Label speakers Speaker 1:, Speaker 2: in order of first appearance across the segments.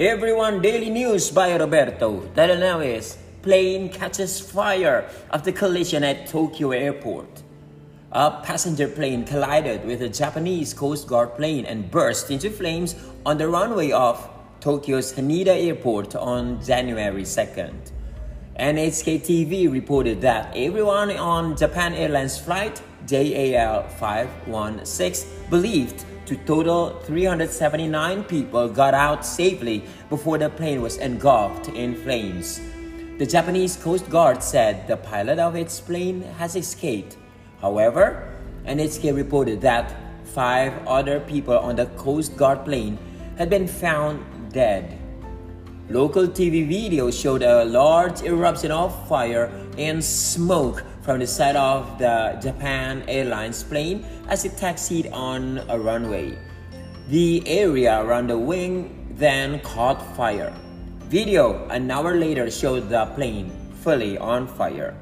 Speaker 1: Everyone Daily News by Roberto Telenaves. Plane catches fire after collision at Tokyo airport. A passenger plane collided with a Japanese Coast Guard plane and burst into flames on the runway of Tokyo's Haneda Airport on January 2nd. NHK TV reported that everyone on Japan Airlines flight JAL 516 believed to total 379 people got out safely before the plane was engulfed in flames. The Japanese Coast Guard said the pilot of its plane has escaped. However, NHK reported that five other people on the Coast Guard plane had been found dead. Local TV video showed a large eruption of fire and smoke from the side of the Japan Airlines plane as it taxied on a runway. The area around the wing then caught fire. Video an hour later showed the plane fully on fire.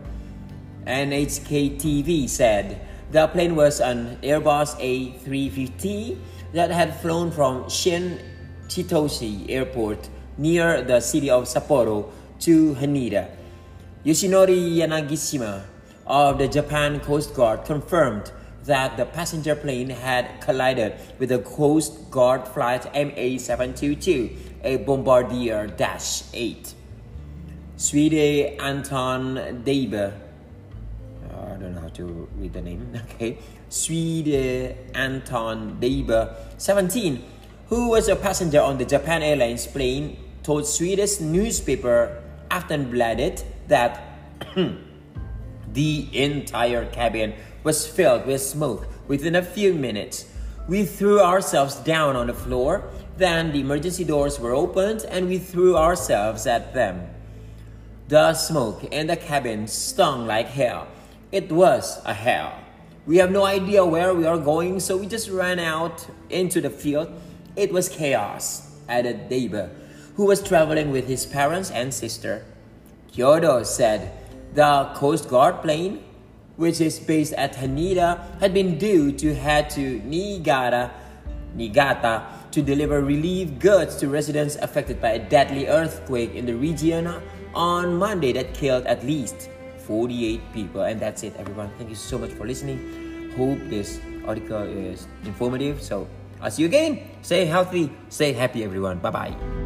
Speaker 1: NHK TV said the plane was an Airbus A350 that had flown from Shin Chitose Airport near the city of Sapporo to Haneda. Yoshinori Yanagishima of the Japan Coast Guard confirmed that the passenger plane had collided with the Coast Guard flight MA722, a Bombardier Dash 8. Swede Anton Deiber, I don't know how to read the name, okay. Swede Anton Deiber, 17, who was a passenger on the Japan Airlines plane, told Swedish newspaper Aftonbladet that The entire cabin was filled with smoke within a few minutes. We threw ourselves down on the floor, then the emergency doors were opened and we threw ourselves at them. The smoke in the cabin stung like hell. It was a hell. We have no idea where we are going, so we just ran out into the field. It was chaos, added Deiber, who was traveling with his parents and sister. Kyodo said, the Coast Guard plane, which is based at Haneda, had been due to head to Niigata, Niigata to deliver relief goods to residents affected by a deadly earthquake in the region on Monday that killed at least 48 people. And that's it, everyone. Thank you so much for listening. Hope this article is informative. So, I'll see you again. Stay healthy, stay happy, everyone. Bye bye.